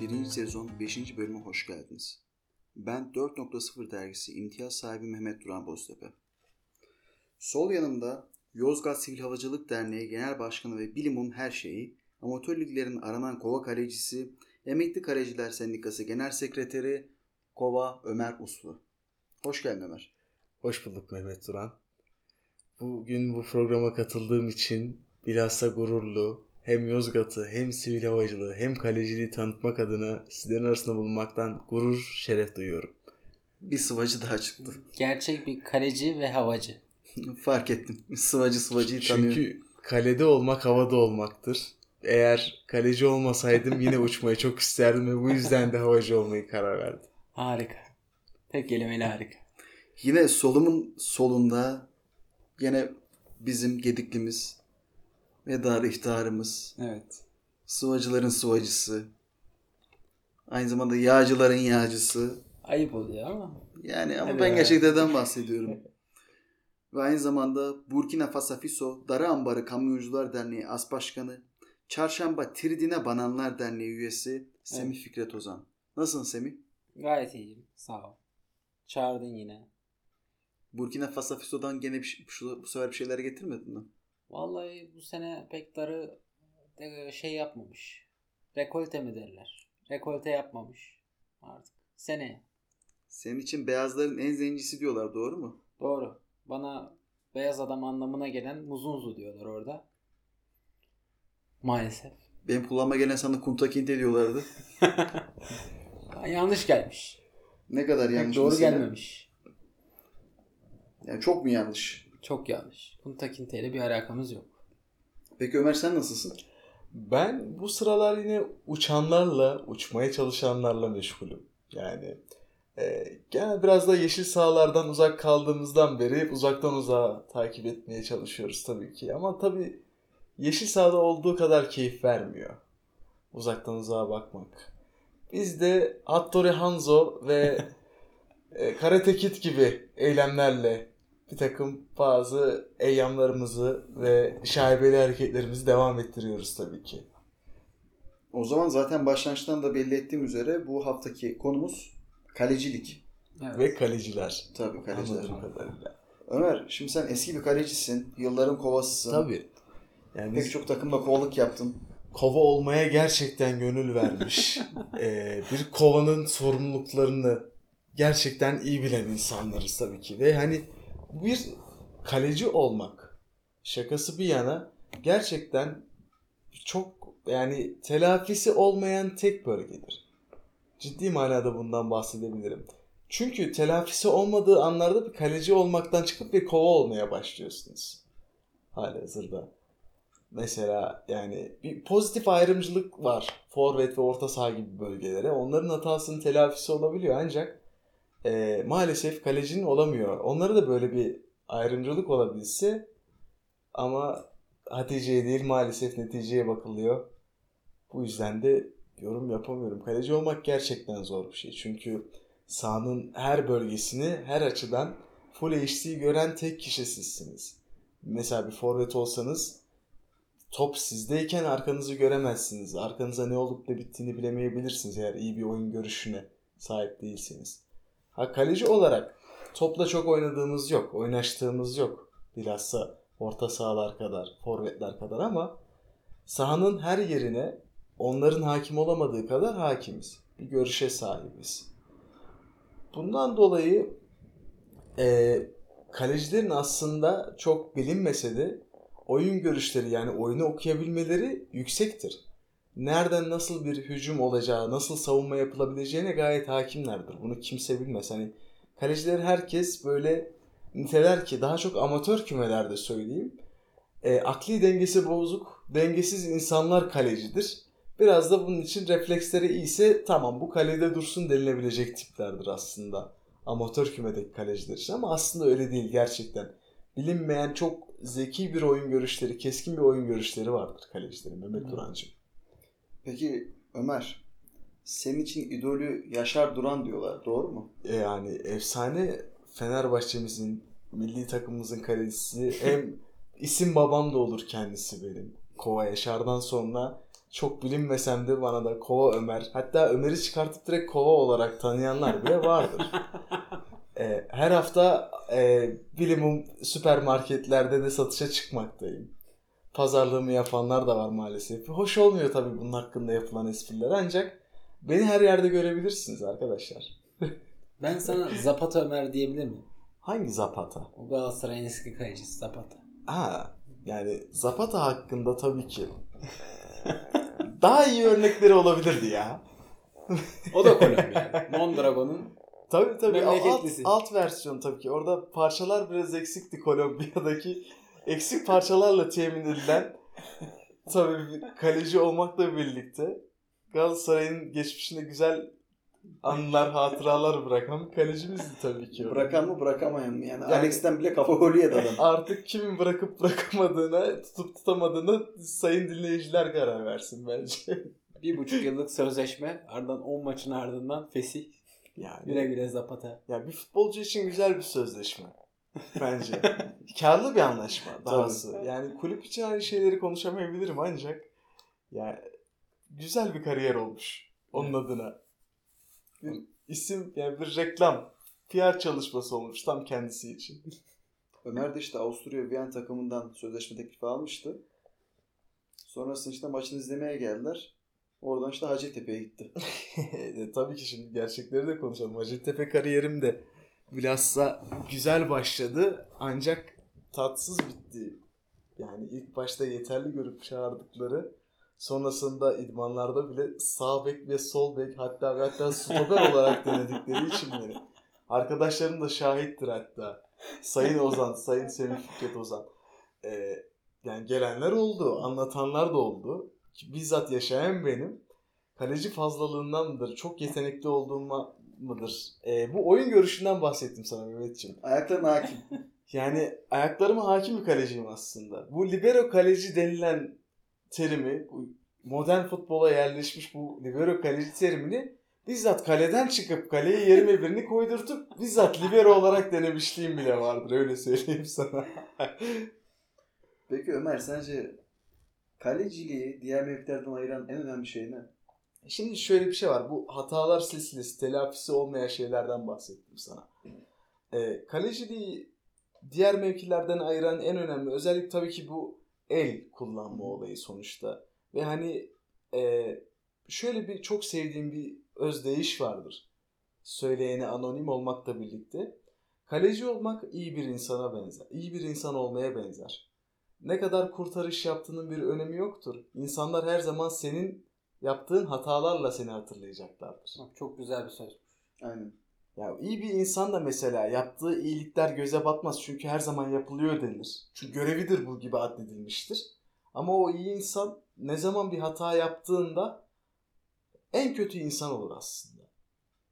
Birinci sezon 5. bölüme hoş geldiniz. Ben 4.0 dergisi imtiyaz sahibi Mehmet Duran Boztepe. Sol yanımda Yozgat Sivil Havacılık Derneği Genel Başkanı ve Bilimum Her Şeyi, amatör liglerin aranan kova kalecisi, Emekli Kaleciler Sendikası Genel Sekreteri Kova Ömer Uslu. Hoş geldin Ömer. Hoş bulduk Mehmet Duran. Bugün bu programa katıldığım için bilhassa gururlu, hem Yozgat'ı hem sivil havacılığı hem kaleciliği tanıtmak adına sizlerin arasında bulunmaktan gurur, şeref duyuyorum. Bir sıvacı daha çıktı. Gerçek bir kaleci ve havacı. Fark ettim. Sıvacı sıvacıyı tanıyor. Çünkü kalede olmak havada olmaktır. Eğer kaleci olmasaydım yine uçmayı çok isterdim ve bu yüzden de havacı olmayı karar verdim. Harika. Tek kelimeyle harika. Yine solumun solunda yine bizim gediklimiz ve dar ihtarımız. Evet. Sıvacıların sıvacısı. Aynı zamanda yağcıların yağcısı. Ayıp oluyor ama. Yani ama Evet. ben gerçekten bahsediyorum. Ve aynı zamanda Burkina Faso Darı Ambarı Kamyoncular Derneği As Başkanı, Çarşamba Tridine Bananlar Derneği üyesi Semih Fikret Ozan. Nasılsın Semih? Gayet iyiyim. Sağ ol. Çağırdın yine. Burkina Faso'dan gene bir, şu, bu sefer bir şeyler getirmedin mi? Vallahi bu sene pek darı de- şey yapmamış. Rekolte mi derler? Rekolte yapmamış. Artık. Seneye. Senin için beyazların en zencisi diyorlar doğru mu? Doğru. Bana beyaz adam anlamına gelen muzunzu diyorlar orada. Maalesef. Benim kulağıma gelen sana kuntakinte diyorlardı. yanlış gelmiş. Ne kadar Pek yanlış doğru mesela? gelmemiş. Yani çok mu yanlış? Çok yanlış. Punta Kinte ile bir alakamız yok. Peki Ömer sen nasılsın? Ben bu sıralar yine uçanlarla, uçmaya çalışanlarla meşgulüm. Yani e, genel biraz da yeşil sahalardan uzak kaldığımızdan beri uzaktan uzağa takip etmeye çalışıyoruz tabii ki. Ama tabii yeşil sahada olduğu kadar keyif vermiyor. Uzaktan uzağa bakmak. Biz de Hattori Hanzo ve e, Karate Kid gibi eylemlerle bir takım bazı eyyamlarımızı ve şaibeli hareketlerimizi devam ettiriyoruz tabii ki. O zaman zaten başlangıçtan da belli ettiğim üzere bu haftaki konumuz kalecilik. Evet. Ve kaleciler. Tabii kaleciler. Anladığım kadarıyla. Ömer şimdi sen eski bir kalecisin. Yılların kovasısın. Tabii. Yani Pek biz çok takımda kovalık yaptın. kova olmaya gerçekten gönül vermiş. eee, bir kovanın sorumluluklarını gerçekten iyi bilen insanlarız tabii ki. Ve hani bir kaleci olmak şakası bir yana gerçekten çok yani telafisi olmayan tek bölgedir. Ciddi manada bundan bahsedebilirim. Çünkü telafisi olmadığı anlarda bir kaleci olmaktan çıkıp bir kova olmaya başlıyorsunuz. Halihazırda. Mesela yani bir pozitif ayrımcılık var. Forvet ve orta saha gibi bölgelere. Onların hatasının telafisi olabiliyor ancak e, maalesef kalecinin olamıyor. Onlara da böyle bir ayrımcılık olabilse ama Hatice'ye değil maalesef neticeye bakılıyor. Bu yüzden de yorum yapamıyorum. Kaleci olmak gerçekten zor bir şey. Çünkü sahanın her bölgesini her açıdan full HD'yi gören tek kişi sizsiniz. Mesela bir forvet olsanız top sizdeyken arkanızı göremezsiniz. Arkanıza ne olup da bittiğini bilemeyebilirsiniz eğer iyi bir oyun görüşüne sahip değilseniz. Ha kaleci olarak topla çok oynadığımız yok, oynaştığımız yok. Bilhassa orta sahalar kadar, forvetler kadar ama sahanın her yerine onların hakim olamadığı kadar hakimiz. Bir görüşe sahibiz. Bundan dolayı e, kalecilerin aslında çok bilinmese de oyun görüşleri yani oyunu okuyabilmeleri yüksektir. Nereden nasıl bir hücum olacağı, nasıl savunma yapılabileceğine gayet hakimlerdir. Bunu kimse bilmez. Hani kalecileri herkes böyle niteler ki daha çok amatör kümelerde söyleyeyim. E, akli dengesi bozuk, dengesiz insanlar kalecidir. Biraz da bunun için refleksleri iyiyse tamam bu kalede dursun denilebilecek tiplerdir aslında. Amatör kümedeki kaleciler için ama aslında öyle değil gerçekten. Bilinmeyen çok zeki bir oyun görüşleri, keskin bir oyun görüşleri vardır kalecilerin Mehmet Hı. Durancığım. Peki Ömer, senin için idolü Yaşar Duran diyorlar. Doğru mu? E, Yani efsane Fenerbahçe'mizin, milli takımımızın kalecisi hem isim babam da olur kendisi benim. Kova Yaşar'dan sonra çok bilinmesem de bana da Kova Ömer hatta Ömer'i çıkartıp direkt Kova olarak tanıyanlar bile vardır. E, her hafta e, bilimum süpermarketlerde de satışa çıkmaktayım. Pazarlığımı yapanlar da var maalesef. Hoş olmuyor tabii bunun hakkında yapılan espriler ancak beni her yerde görebilirsiniz arkadaşlar. Ben sana Zapata Ömer diyebilir miyim? Hangi Zapata? O Galatasaray'ın eski kalecisi Zapata. Ha, yani Zapata hakkında tabii ki daha iyi örnekleri olabilirdi ya. O da Kolombiya. Mondragon'un Tabii tabii. Alt, Memleketlisi. alt versiyon tabii ki. Orada parçalar biraz eksikti Kolombiya'daki. Eksik parçalarla temin edilen tabii bir kaleci olmakla birlikte Galatasaray'ın geçmişinde güzel anılar, hatıralar bırakan bir kalecimizdi tabii ki. o. Bırakan mı bırakamayan mı? Yani, Yani- Alex'ten bile kafa golü yedi adam. Artık kimin bırakıp bırakamadığına, tutup tutamadığına sayın dinleyiciler karar versin bence. bir buçuk yıllık sözleşme ardından 10 maçın ardından fesih. Yani Güle güle Zapata. ya bir futbolcu için güzel bir sözleşme bence. Karlı bir anlaşma dahası. Yani kulüp için aynı şeyleri konuşamayabilirim ancak yani güzel bir kariyer olmuş onun adına. Bir isim yani bir reklam PR çalışması olmuş tam kendisi için. Ömer de işte Avusturya Viyana takımından sözleşme teklifi almıştı. Sonrasında işte maçını izlemeye geldiler. Oradan işte Hacettepe'ye gitti. E, Tabii ki şimdi gerçekleri de konuşalım. Hacettepe kariyerim de bilhassa güzel başladı ancak tatsız bitti. Yani ilk başta yeterli görüp çağırdıkları sonrasında idmanlarda bile sağ bek ve sol bek hatta ve hatta stoper olarak denedikleri için beni. Arkadaşlarım da şahittir hatta. Sayın Ozan, Sayın Semih Fikret Ozan. E, yani gelenler oldu, anlatanlar da oldu. Bizzat yaşayan benim kaleci fazlalığından mıdır, çok yetenekli olduğuma mıdır? Ee, bu oyun görüşünden bahsettim sana Mehmetciğim. Ayaklarına hakim. Yani ayaklarıma hakim bir kaleciyim aslında. Bu libero kaleci denilen terimi, modern futbola yerleşmiş bu libero kaleci terimini bizzat kaleden çıkıp kaleye yerime birini koydurtup bizzat libero olarak denemişliğim bile vardır öyle söyleyeyim sana. Peki Ömer sence kaleciliği diğer mevkilerden ayıran en önemli şey ne? Şimdi şöyle bir şey var. Bu hatalar silsilesi, telafisi olmayan şeylerden bahsettim sana. Ee, kaleciliği diğer mevkilerden ayıran en önemli özellik tabii ki bu el kullanma olayı sonuçta. Ve hani e, şöyle bir çok sevdiğim bir özdeyiş vardır. Söyleyeni anonim olmakla birlikte. Kaleci olmak iyi bir insana benzer. İyi bir insan olmaya benzer. Ne kadar kurtarış yaptığının bir önemi yoktur. İnsanlar her zaman senin yaptığın hatalarla seni hatırlayacaklardır. Bak, Çok güzel bir söz. Aynen. Ya iyi bir insan da mesela yaptığı iyilikler göze batmaz çünkü her zaman yapılıyor denilir. Çünkü görevidir bu gibi addedilmiştir. Ama o iyi insan ne zaman bir hata yaptığında en kötü insan olur aslında.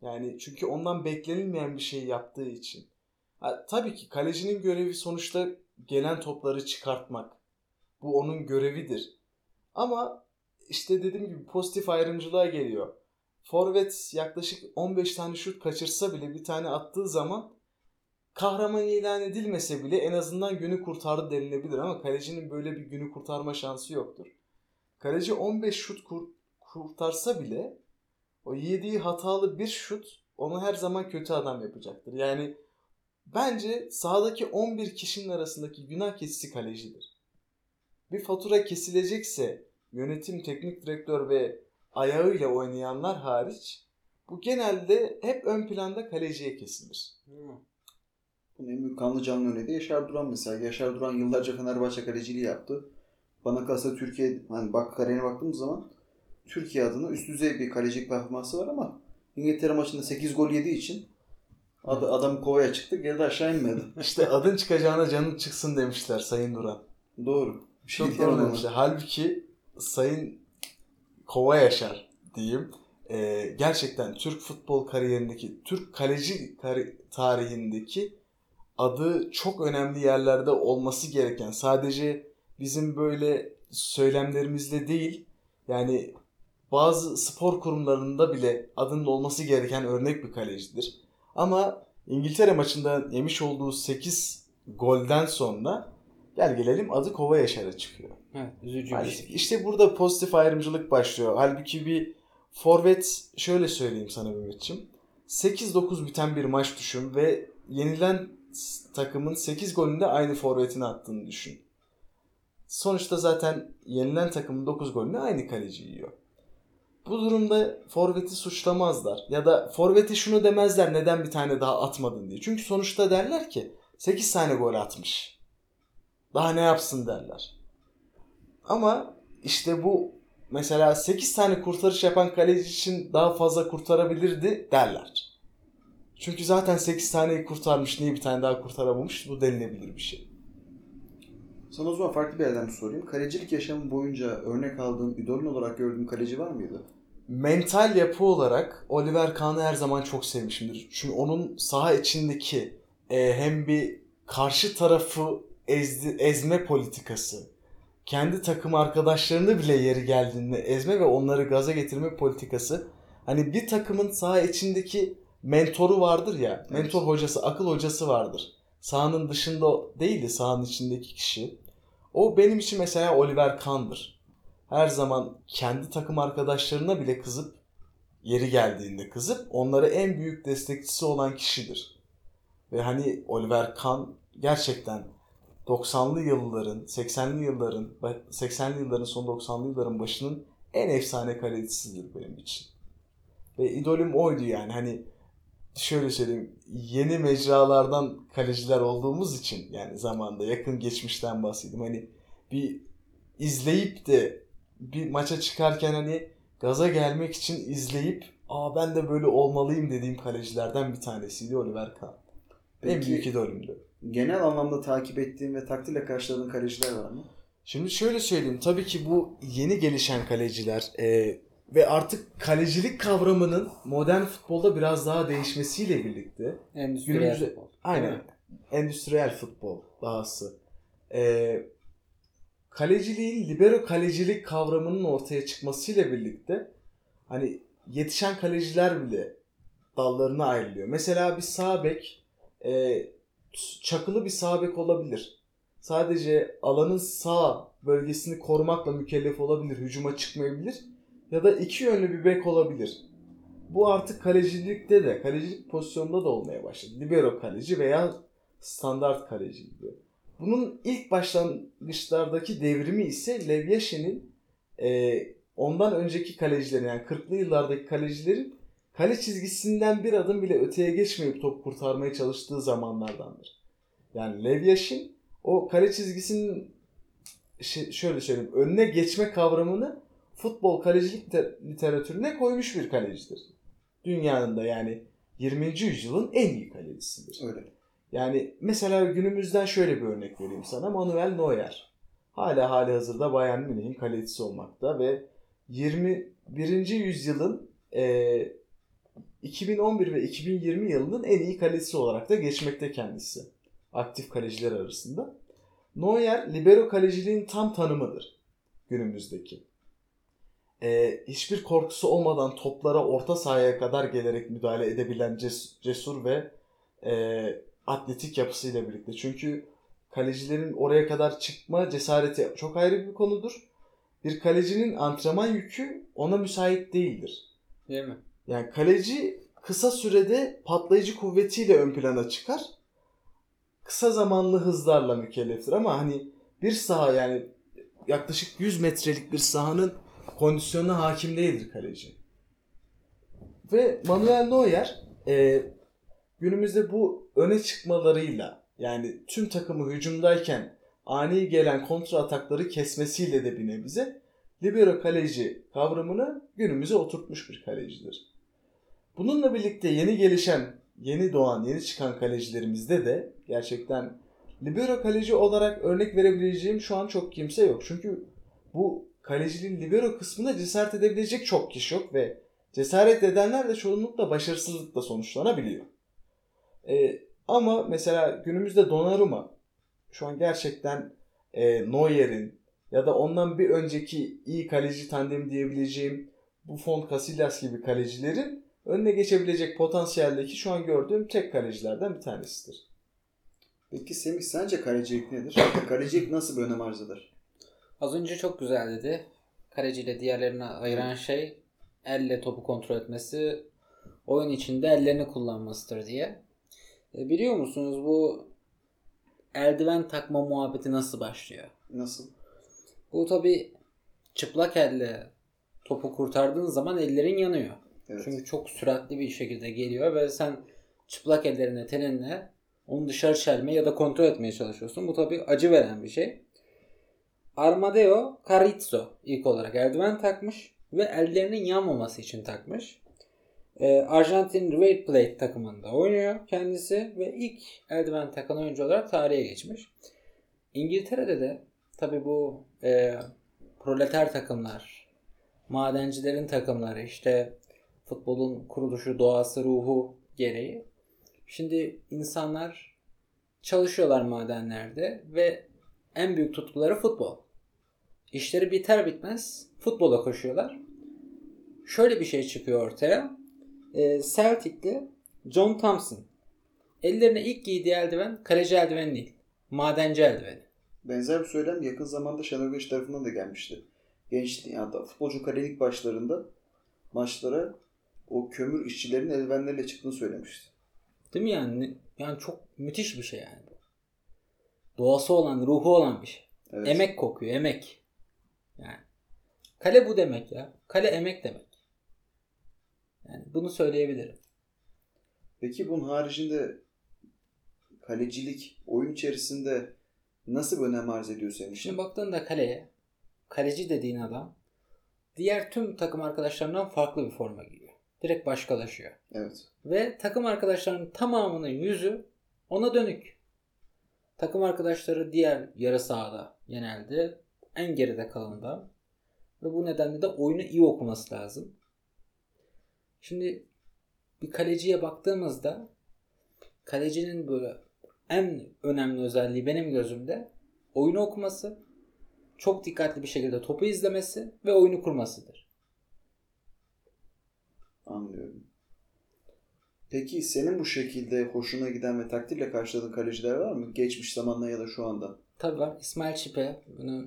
Yani çünkü ondan beklenilmeyen bir şey yaptığı için. Ha, tabii ki kalecinin görevi sonuçta gelen topları çıkartmak. Bu onun görevidir. Ama işte dediğim gibi pozitif ayrımcılığa geliyor. Forvet yaklaşık 15 tane şut kaçırsa bile bir tane attığı zaman kahraman ilan edilmese bile en azından günü kurtardı denilebilir ama kalecinin böyle bir günü kurtarma şansı yoktur. Kaleci 15 şut kur- kurtarsa bile o yediği hatalı bir şut onu her zaman kötü adam yapacaktır. Yani bence sahadaki 11 kişinin arasındaki günah keçisi kalecidir. Bir fatura kesilecekse yönetim, teknik direktör ve ayağıyla oynayanlar hariç bu genelde hep ön planda kaleciye kesilir. Bunun en büyük kanlı canlı örneği de Yaşar Duran mesela. Yaşar Duran yıllarca Fenerbahçe kaleciliği yaptı. Bana kalsa Türkiye, hani bak kariyerine baktığımız zaman Türkiye adına üst düzey bir kalecilik performansı var ama İngiltere maçında 8 gol yediği için ad- adam kovaya çıktı geri de aşağı inmedi. İşte adın çıkacağına canın çıksın demişler Sayın Duran. Doğru. Bir şey Çok doğru demişler. Halbuki Sayın Kova Yaşar diyeyim. e, gerçekten Türk futbol kariyerindeki, Türk kaleci tarihindeki adı çok önemli yerlerde olması gereken sadece bizim böyle söylemlerimizle değil yani bazı spor kurumlarında bile adının olması gereken örnek bir kalecidir. Ama İngiltere maçında yemiş olduğu 8 golden sonra gel gelelim adı Kova Yaşar'a çıkıyor. Evet, üzücü bir Maalesef. şey. İşte burada pozitif ayrımcılık başlıyor. Halbuki bir forvet şöyle söyleyeyim sana Mehmetciğim. 8-9 biten bir maç düşün ve yenilen takımın 8 golünde aynı forvetini attığını düşün. Sonuçta zaten yenilen takımın 9 golünü aynı kaleci yiyor. Bu durumda forveti suçlamazlar. Ya da forveti şunu demezler neden bir tane daha atmadın diye. Çünkü sonuçta derler ki 8 tane gol atmış. Daha ne yapsın derler. Ama işte bu mesela 8 tane kurtarış yapan kaleci için daha fazla kurtarabilirdi derler. Çünkü zaten 8 taneyi kurtarmış niye bir tane daha kurtaramamış bu denilebilir bir şey. Sana o zaman farklı bir yerden sorayım. Kalecilik yaşamın boyunca örnek aldığın, idolün olarak gördüğün kaleci var mıydı? Mental yapı olarak Oliver Kahn'ı her zaman çok sevmişimdir. Çünkü onun saha içindeki e, hem bir karşı tarafı ezdi, ezme politikası, kendi takım arkadaşlarını bile yeri geldiğinde ezme ve onları gaza getirme politikası. Hani bir takımın saha içindeki mentoru vardır ya, mentor hocası, akıl hocası vardır. Sahanın dışında değil de sahanın içindeki kişi. O benim için mesela Oliver Kahn'dır. Her zaman kendi takım arkadaşlarına bile kızıp yeri geldiğinde kızıp onlara en büyük destekçisi olan kişidir. Ve hani Oliver Kahn gerçekten 90'lı yılların, 80'li yılların, 80'li yılların son 90'lı yılların başının en efsane kalecisidir benim için. Ve idolüm oydu yani hani şöyle söyleyeyim yeni mecralardan kaleciler olduğumuz için yani zamanda yakın geçmişten bahsedeyim hani bir izleyip de bir maça çıkarken hani gaza gelmek için izleyip aa ben de böyle olmalıyım dediğim kalecilerden bir tanesiydi Oliver Kahn. En Peki- büyük idolümdü. Genel anlamda takip ettiğin ve takdirle karşıladığın kaleciler var mı? Şimdi şöyle söyleyeyim. Tabii ki bu yeni gelişen kaleciler e, ve artık kalecilik kavramının modern futbolda biraz daha değişmesiyle birlikte Endüstriyel Günümüzde- futbol. Aynen. Endüstriyel futbol dahası. Ee, kaleciliğin libero kalecilik kavramının ortaya çıkmasıyla birlikte hani yetişen kaleciler bile dallarına ayrılıyor. Mesela bir sağ bek e, çakılı bir sağ bek olabilir. Sadece alanın sağ bölgesini korumakla mükellef olabilir. Hücuma çıkmayabilir. Ya da iki yönlü bir bek olabilir. Bu artık kalecilikte de, kalecilik pozisyonunda da olmaya başladı. Libero kaleci veya standart kaleci gibi. Bunun ilk başlangıçlardaki devrimi ise Lev Yashin'in e, ondan önceki kalecilerin yani 40'lı yıllardaki kalecilerin kale çizgisinden bir adım bile öteye geçmeyip top kurtarmaya çalıştığı zamanlardandır. Yani Lev Yashin o kale çizgisinin şey- şöyle söyleyeyim önüne geçme kavramını futbol kalecilik te- literatürüne koymuş bir kalecidir. Dünyanın da yani 20. yüzyılın en iyi kalecisidir. Öyle. Yani mesela günümüzden şöyle bir örnek vereyim sana. Manuel Neuer. Hala hali hazırda Bayern Münih'in kalecisi olmakta ve 21. yüzyılın e, 2011 ve 2020 yılının en iyi kalecisi olarak da geçmekte kendisi. Aktif kaleciler arasında. Neuer libero kaleciliğin tam tanımıdır günümüzdeki. E, hiçbir korkusu olmadan toplara orta sahaya kadar gelerek müdahale edebilen ces- cesur ve e, atletik yapısıyla birlikte. Çünkü kalecilerin oraya kadar çıkma cesareti çok ayrı bir konudur. Bir kalecinin antrenman yükü ona müsait değildir. Değil mi? Yani kaleci kısa sürede patlayıcı kuvvetiyle ön plana çıkar. Kısa zamanlı hızlarla mükelleftir ama hani bir saha yani yaklaşık 100 metrelik bir sahanın kondisyonuna hakim değildir kaleci. Ve Manuel Neuer e, günümüzde bu öne çıkmalarıyla yani tüm takımı hücumdayken ani gelen kontra atakları kesmesiyle de bir nebze libero kaleci kavramını günümüze oturtmuş bir kalecidir. Bununla birlikte yeni gelişen, yeni doğan, yeni çıkan kalecilerimizde de gerçekten libero kaleci olarak örnek verebileceğim şu an çok kimse yok. Çünkü bu kaleciliğin libero kısmında cesaret edebilecek çok kişi yok ve cesaret edenler de çoğunlukla başarısızlıkla sonuçlanabiliyor. Ee, ama mesela günümüzde Donnarumma şu an gerçekten e, Neuer'in ya da ondan bir önceki iyi kaleci tandemi diyebileceğim Buffon, Casillas gibi kalecilerin önüne geçebilecek potansiyeldeki şu an gördüğüm tek kalecilerden bir tanesidir. Peki Semih sence kalecilik nedir? Kalecilik nasıl bir önem arz eder? Az önce çok güzel dedi. Kaleciyle diğerlerine ayıran şey elle topu kontrol etmesi, oyun içinde ellerini kullanmasıdır diye. E, biliyor musunuz bu eldiven takma muhabbeti nasıl başlıyor? Nasıl? Bu tabi çıplak elle topu kurtardığın zaman ellerin yanıyor. Evet. Çünkü çok süratli bir şekilde geliyor ve sen çıplak ellerine teninle onu dışarı çelmeye ya da kontrol etmeye çalışıyorsun. Bu tabi acı veren bir şey. Armadeo Carrizzo ilk olarak eldiven takmış ve ellerinin yanmaması için takmış. Ee, Arjantin River Plate takımında oynuyor kendisi ve ilk eldiven takan oyuncu olarak tarihe geçmiş. İngiltere'de de tabi bu e, proleter takımlar, madencilerin takımları işte futbolun kuruluşu, doğası, ruhu gereği. Şimdi insanlar çalışıyorlar madenlerde ve en büyük tutkuları futbol. İşleri biter bitmez futbola koşuyorlar. Şöyle bir şey çıkıyor ortaya. Celtic'li John Thompson. Ellerine ilk giydiği eldiven kaleci eldiveni değil. Madenci eldiveni. Benzer bir söylem yakın zamanda Şenol Güneş tarafından da gelmişti. Gençlik yani da futbolcu kalelik başlarında maçlara o kömür işçilerin eldivenleriyle çıktığını söylemişti. Değil mi yani? Yani çok müthiş bir şey yani. Doğası olan, ruhu olan bir şey. Evet. Emek kokuyor, emek. Yani. Kale bu demek ya. Kale emek demek. Yani bunu söyleyebilirim. Peki bunun haricinde kalecilik oyun içerisinde nasıl bir önem arz ediyor senin için? Şimdi baktığında kaleye, kaleci dediğin adam diğer tüm takım arkadaşlarından farklı bir forma giyiyor. Direkt başkalaşıyor. Evet. Ve takım arkadaşlarının tamamının yüzü ona dönük. Takım arkadaşları diğer yarı sahada genelde en geride kalanda ve bu nedenle de oyunu iyi okuması lazım. Şimdi bir kaleciye baktığımızda kalecinin böyle en önemli özelliği benim gözümde oyunu okuması, çok dikkatli bir şekilde topu izlemesi ve oyunu kurmasıdır. Anlıyorum. Peki senin bu şekilde hoşuna giden ve takdirle karşıladığın kaleciler var mı? Geçmiş zamanda ya da şu anda. Tabii var. İsmail Çipe. Bunu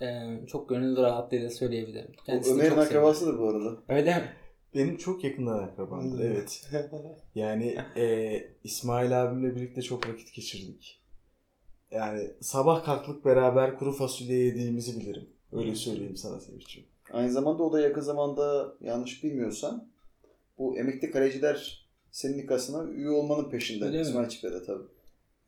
e, çok gönül rahatlığıyla söyleyebilirim. Kendisini Ömer'in akrabasıdır bu arada. Öyle mi? Benim çok yakından akrabamdır evet. Yani e, İsmail abimle birlikte çok vakit geçirdik. Yani sabah kalktık beraber kuru fasulye yediğimizi bilirim. Öyle söyleyeyim sana Sevinç'ciğim. Aynı zamanda o da yakın zamanda yanlış bilmiyorsam bu emekli kaleciler sendikasına üye olmanın peşinde. Öyle? İsmail Çipe'de tabii.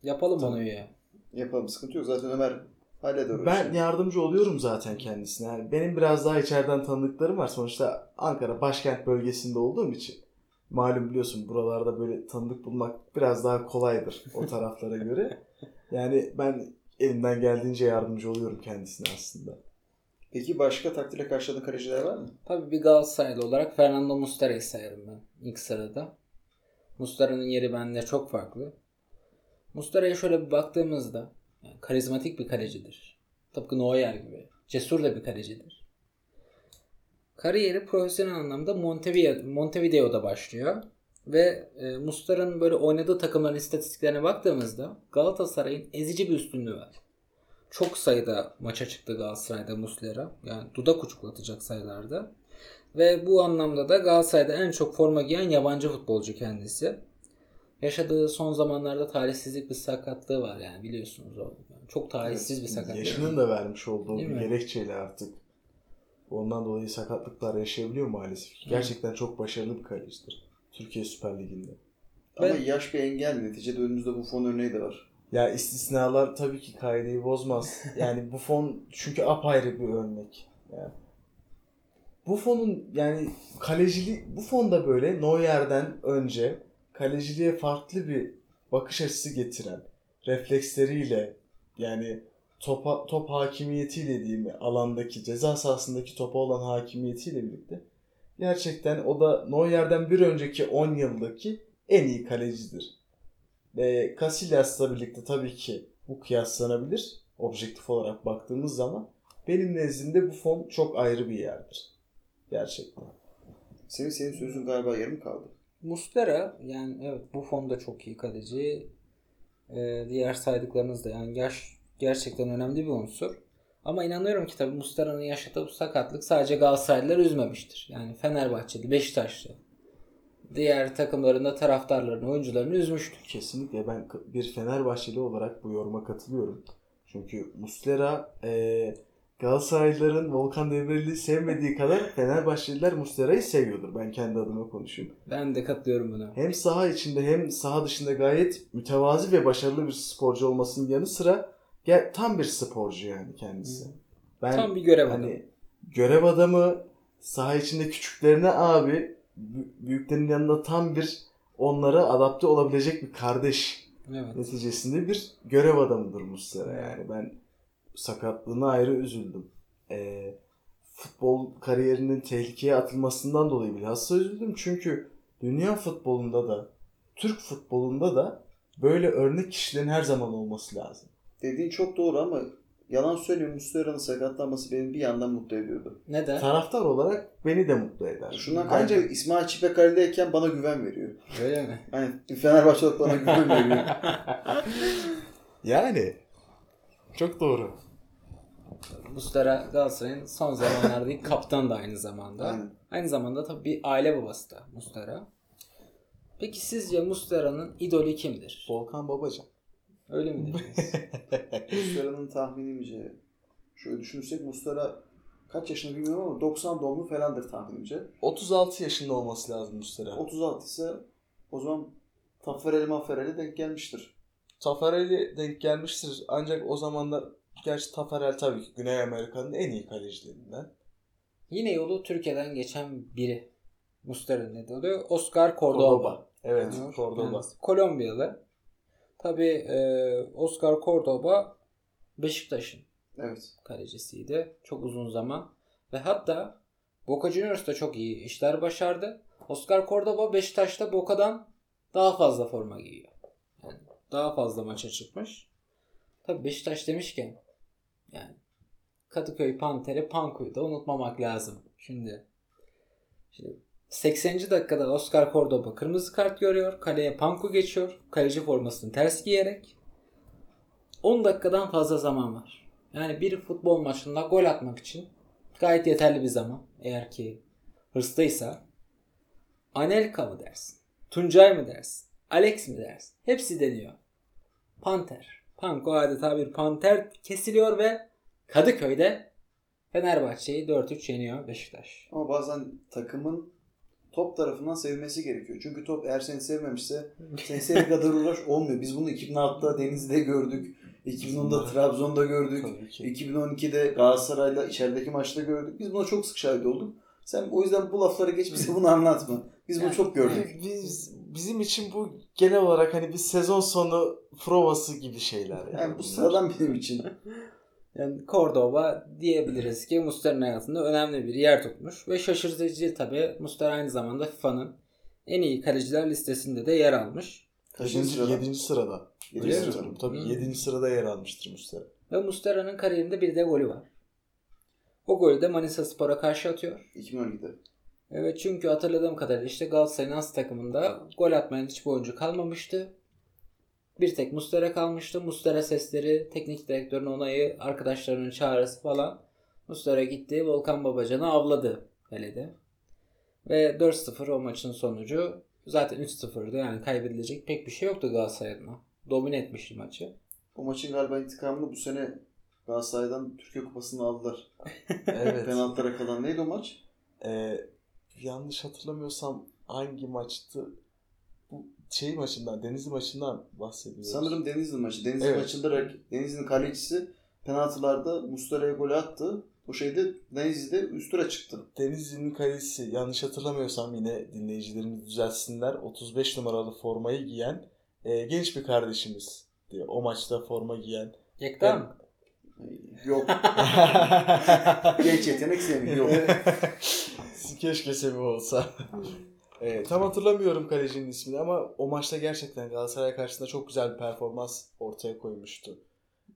Yapalım onu ya. Yapalım sıkıntı yok. Zaten Ömer halleder Ben işi. yardımcı oluyorum zaten kendisine. Yani benim biraz daha içeriden tanıdıklarım var. Sonuçta Ankara başkent bölgesinde olduğum için. Malum biliyorsun buralarda böyle tanıdık bulmak biraz daha kolaydır o taraflara göre. Yani ben elimden geldiğince yardımcı oluyorum kendisine aslında. Peki başka takdirle karşıladığın kaleciler var mı? Tabii bir Galatasaraylı olarak Fernando Muslera'yı sayarım ben ilk sırada. Muslera'nın yeri bende çok farklı. Muslera'ya şöyle bir baktığımızda yani karizmatik bir kalecidir. Tıpkı Neuer gibi. Cesur da bir kalecidir. Kariyeri profesyonel anlamda Montevideo, Montevideo'da başlıyor. Ve e, Muslera'nın böyle oynadığı takımların istatistiklerine baktığımızda Galatasaray'ın ezici bir üstünlüğü var. Çok sayıda maça çıktı Galatasaray'da Muslera. Yani dudak uçuklatacak sayılarda. Ve bu anlamda da Galatasaray'da en çok forma giyen yabancı futbolcu kendisi. Yaşadığı son zamanlarda talihsizlik bir sakatlığı var yani biliyorsunuz o. Çok talihsiz bir sakatlık. Yaşının da vermiş olduğu Değil bir mi? gerekçeyle artık. Ondan dolayı sakatlıklar yaşayabiliyor maalesef. Gerçekten çok başarılı bir kalecidir. Türkiye Süper Ligi'nde. Ama Ben- yaş bir engel. Neticede önümüzde bu fon örneği de var. Ya istisnalar tabii ki kaideyi bozmaz. Yani bu fon çünkü apayrı bir örnek. Yani bu fonun yani kaleciliği bu fonda böyle Neuer'den önce kaleciliğe farklı bir bakış açısı getiren refleksleriyle yani topa, top hakimiyetiyle diyeyim alandaki ceza sahasındaki topa olan hakimiyetiyle birlikte gerçekten o da Neuer'den bir önceki 10 yıldaki en iyi kalecidir. Ve Casillas'la birlikte tabii ki bu kıyaslanabilir. Objektif olarak baktığımız zaman benim nezdimde bu fon çok ayrı bir yerdir. Gerçekten. Senin senin sözün galiba yarım kaldı. Muslera yani evet bu fonda çok iyi kaleci. Ee, diğer saydıklarınız da yani yaş gerçekten önemli bir unsur. Ama inanıyorum ki tabii Muslera'nın yaşadığı bu sakatlık sadece Galatasaraylıları üzmemiştir. Yani Fenerbahçeli, Beşiktaşlı, diğer takımlarında taraftarlarını, oyuncularını üzmüştür. Kesinlikle ben bir Fenerbahçeli olarak bu yoruma katılıyorum. Çünkü Muslera e, Galatasaraylıların Volkan Demirel'i sevmediği kadar Fenerbahçeliler Muslera'yı seviyordur. Ben kendi adıma konuşayım. Ben de katılıyorum buna. Hem saha içinde hem saha dışında gayet mütevazi ve başarılı bir sporcu olmasının yanı sıra gel, tam bir sporcu yani kendisi. Ben Tam bir görev adamı. hani görev adamı saha içinde küçüklerine abi bü- büyüklerin yanında tam bir onlara adapte olabilecek bir kardeş Evet. neticesinde bir görev adamıdır Muslera yani ben sakatlığına ayrı üzüldüm. Ee, futbol kariyerinin tehlikeye atılmasından dolayı bilhassa üzüldüm çünkü dünya futbolunda da Türk futbolunda da böyle örnek kişilerin her zaman olması lazım. Dediğin çok doğru ama yalan söylüyorum Muslera'nın sakatlanması beni bir yandan mutlu ediyordu. Neden? Taraftar olarak beni de mutlu eder. Şundan Bence kaynaklı İsmail Çipek halindeyken bana güven veriyor. Öyle mi? Yani Fenerbahçe olarak bana güven veriyor. yani çok doğru. Muslera Galatasaray'ın son zamanlarda ilk kaptan da aynı zamanda. Aynen. Aynı zamanda tabii bir aile babası da Muslera. Peki sizce Muslera'nın idolü kimdir? Volkan Babacan. Öyle mi dediniz? Muslera'nın tahminimce şöyle düşünürsek Muslera kaç yaşında bilmiyorum ama 90 doğumlu falandır tahminimce. 36 yaşında olması lazım Muslera. 36 ise o zaman Taffareli Maffareli denk gelmiştir. Tafarel'i denk gelmiştir ancak o zamanlar gerçi Tafarel tabii ki Güney Amerika'nın en iyi kalecilerinden. Yine yolu Türkiye'den geçen biri. Muslera'nın ne oluyor? Oscar Cordoba. Evet, diyor. Cordoba. Kendisi. Kolombiyalı. Tabii e, Oscar Cordoba Beşiktaş'ın Evet. kalecisiydi. Çok uzun zaman. Ve hatta Boca Juniors'ta çok iyi işler başardı. Oscar Cordoba Beşiktaş'ta Boca'dan daha fazla forma giyiyor. Yani daha fazla maça çıkmış. Tabii Beşiktaş demişken yani Kadıköy Panteri Panku'yu da unutmamak lazım. Şimdi, şimdi 80. dakikada Oscar Cordoba kırmızı kart görüyor. Kaleye Panku geçiyor. Kaleci formasını ters giyerek. 10 dakikadan fazla zaman var. Yani bir futbol maçında gol atmak için gayet yeterli bir zaman. Eğer ki hırslıysa. Anelka mı dersin? Tuncay mı dersin? Alex mi dersin? Hepsi deniyor. Panter. Panko adeta bir panter kesiliyor ve Kadıköy'de Fenerbahçe'yi 4-3 yeniyor Beşiktaş. Ama bazen takımın top tarafından sevilmesi gerekiyor. Çünkü top eğer seni sevmemişse seni sevdiği kadar uğraş olmuyor. Biz bunu 2006'da Denizli'de gördük. 2010'da Trabzon'da gördük. Tabii ki. 2012'de Galatasaray'la içerideki maçta gördük. Biz buna çok sık şahit olduk. Sen o yüzden bu lafları geç bize bunu anlatma. Biz bunu çok gördük. Biz bizim için bu genel olarak hani bir sezon sonu provası gibi şeyler yani. Yani bu sıradan benim için. Yani Cordoba diyebiliriz ki Muslera'nın hayatında önemli bir yer tutmuş. Ve şaşırtıcı tabi Muslera aynı zamanda FIFA'nın en iyi kaleciler listesinde de yer almış. Kaçıncı 7. sırada? 7. sırada. Yedinci sırada. Tabii. 7. sırada yer almıştır Muslera. Ve Muslera'nın kariyerinde bir de golü var. O golü de Manisa Spor'a karşı atıyor. 2012'de. Evet çünkü hatırladığım kadarıyla işte Galatasaray'ın as takımında gol atmayan hiçbir oyuncu kalmamıştı. Bir tek Muslera kalmıştı. Muslera sesleri, teknik direktörün onayı, arkadaşlarının çağrısı falan. Muslera gitti, Volkan Babacan'ı avladı kalede. Ve 4-0 o maçın sonucu. Zaten 3-0'dı yani kaybedilecek pek bir şey yoktu Galatasaray adına. Domine etmişti maçı. O maçın galiba intikamını bu sene Galatasaray'dan Türkiye Kupası'nı aldılar. Evet. Penaltılara kalan neydi o maç? Ee, yanlış hatırlamıyorsam hangi maçtı? Bu şey maçından, Denizli maçından bahsediyoruz. Sanırım Denizli maçı. Denizli Evet. maçında Denizli'nin kalecisi penaltılarda Muslera'ya gol attı. O şeyde Denizli'de üst tura çıktı. Denizli'nin kalecisi yanlış hatırlamıyorsam yine dinleyicilerimiz düzeltsinler. 35 numaralı formayı giyen e, genç bir kardeşimiz diye o maçta forma giyen. Yekta Ben- mı? Yok. Genç yetenek Semih. Yok. Keşke Semih olsa. E, tam hatırlamıyorum kalecinin ismini ama o maçta gerçekten Galatasaray karşısında çok güzel bir performans ortaya koymuştu.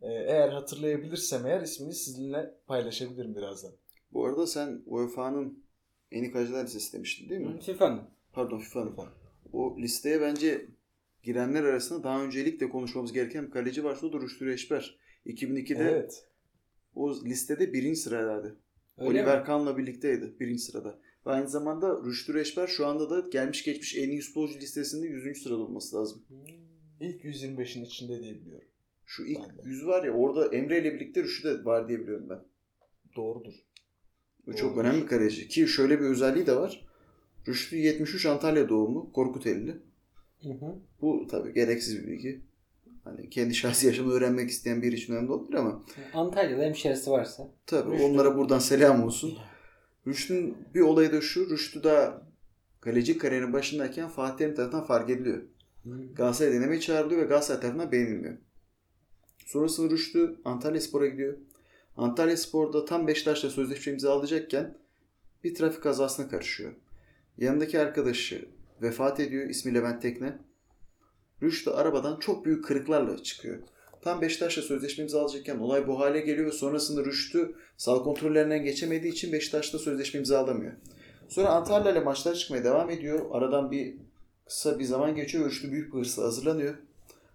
E, eğer hatırlayabilirsem eğer ismini sizinle paylaşabilirim birazdan. Bu arada sen UEFA'nın en iyi kaleciler listesi demiştin değil mi? FIFA'nın. Pardon FIFA'nın. O listeye bence girenler arasında daha öncelikle konuşmamız gereken bir kaleci varsa o da Rüştü. 2002'de Evet. o listede birinci sıradaydı. Öyle Oliver mi? Kahn'la birlikteydi birinci sırada. Ve aynı zamanda Rüştü Reçber şu anda da gelmiş geçmiş en iyi futbolcu listesinde 100. sırada olması lazım. İlk 125'in içinde diye biliyorum. Şu ilk Ben de. 100 var ya orada Emre ile birlikte Rüştü de var diye biliyorum ben. Doğrudur. Bu çok Doğrudur. önemli bir kaleci. Ki şöyle bir özelliği de var. Rüştü 73 Antalya doğumlu. Korkuteli. Hı hı. Bu tabii gereksiz bir bilgi. Hani kendi şahsi yaşamını öğrenmek isteyen biri için önemli olabilir ama Antalya'da hemşerisi varsa. tabii Rüştü. onlara buradan selam olsun. Rüştü'nün bir olayı da şu. Rüştü da kaleci kariyerinin başındayken Fatih Terim tarafından fark ediliyor. Galatasaray denemeye çağrılıyor ve Galatasaray tarafından beğenilmiyor. Sonrasında Rüştü Antalya Spor'a gidiyor. Antalya Spor'da tam Beşiktaş'la sözleşme imzalayacakken bir trafik kazasına karışıyor. Yanındaki arkadaşı vefat ediyor. İsmi Levent Tekne. Rüştü arabadan çok büyük kırıklarla çıkıyor. Tam Beşiktaş'la sözleşme imzalayacakken olay bu hale geliyor sonrasında Rüştü sağ kontrollerinden geçemediği için Beşiktaş'ta sözleşme imzalamıyor. Sonra Antalya ile maçlara çıkmaya devam ediyor. Aradan bir kısa bir zaman geçiyor. Rüştü büyük bir hırsla hazırlanıyor.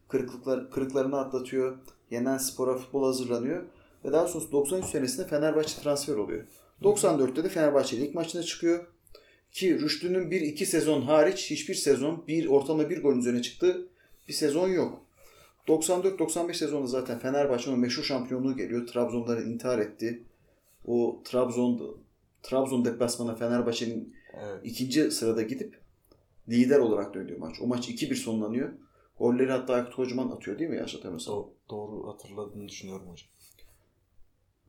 Kırıklıklar, kırıklarını atlatıyor. Yenen spora futbol hazırlanıyor. Ve daha sonra 93 senesinde Fenerbahçe transfer oluyor. 94'te de Fenerbahçe ilk maçına çıkıyor. Ki Rüştü'nün bir iki sezon hariç hiçbir sezon bir ortalama bir golün üzerine çıktığı bir sezon yok. 94-95 sezonunda zaten Fenerbahçe'nin meşhur şampiyonluğu geliyor. Trabzonları intihar etti. O Trabzon Trabzon deplasmanına Fenerbahçe'nin Evet. ikinci sırada gidip lider olarak döndüğü maç. O maç 2-1 sonlanıyor. Golleri hatta Aykut Kocaman atıyor değil mi yanlış hatırlamıyorsam? Do- doğru hatırladığını düşünüyorum hocam.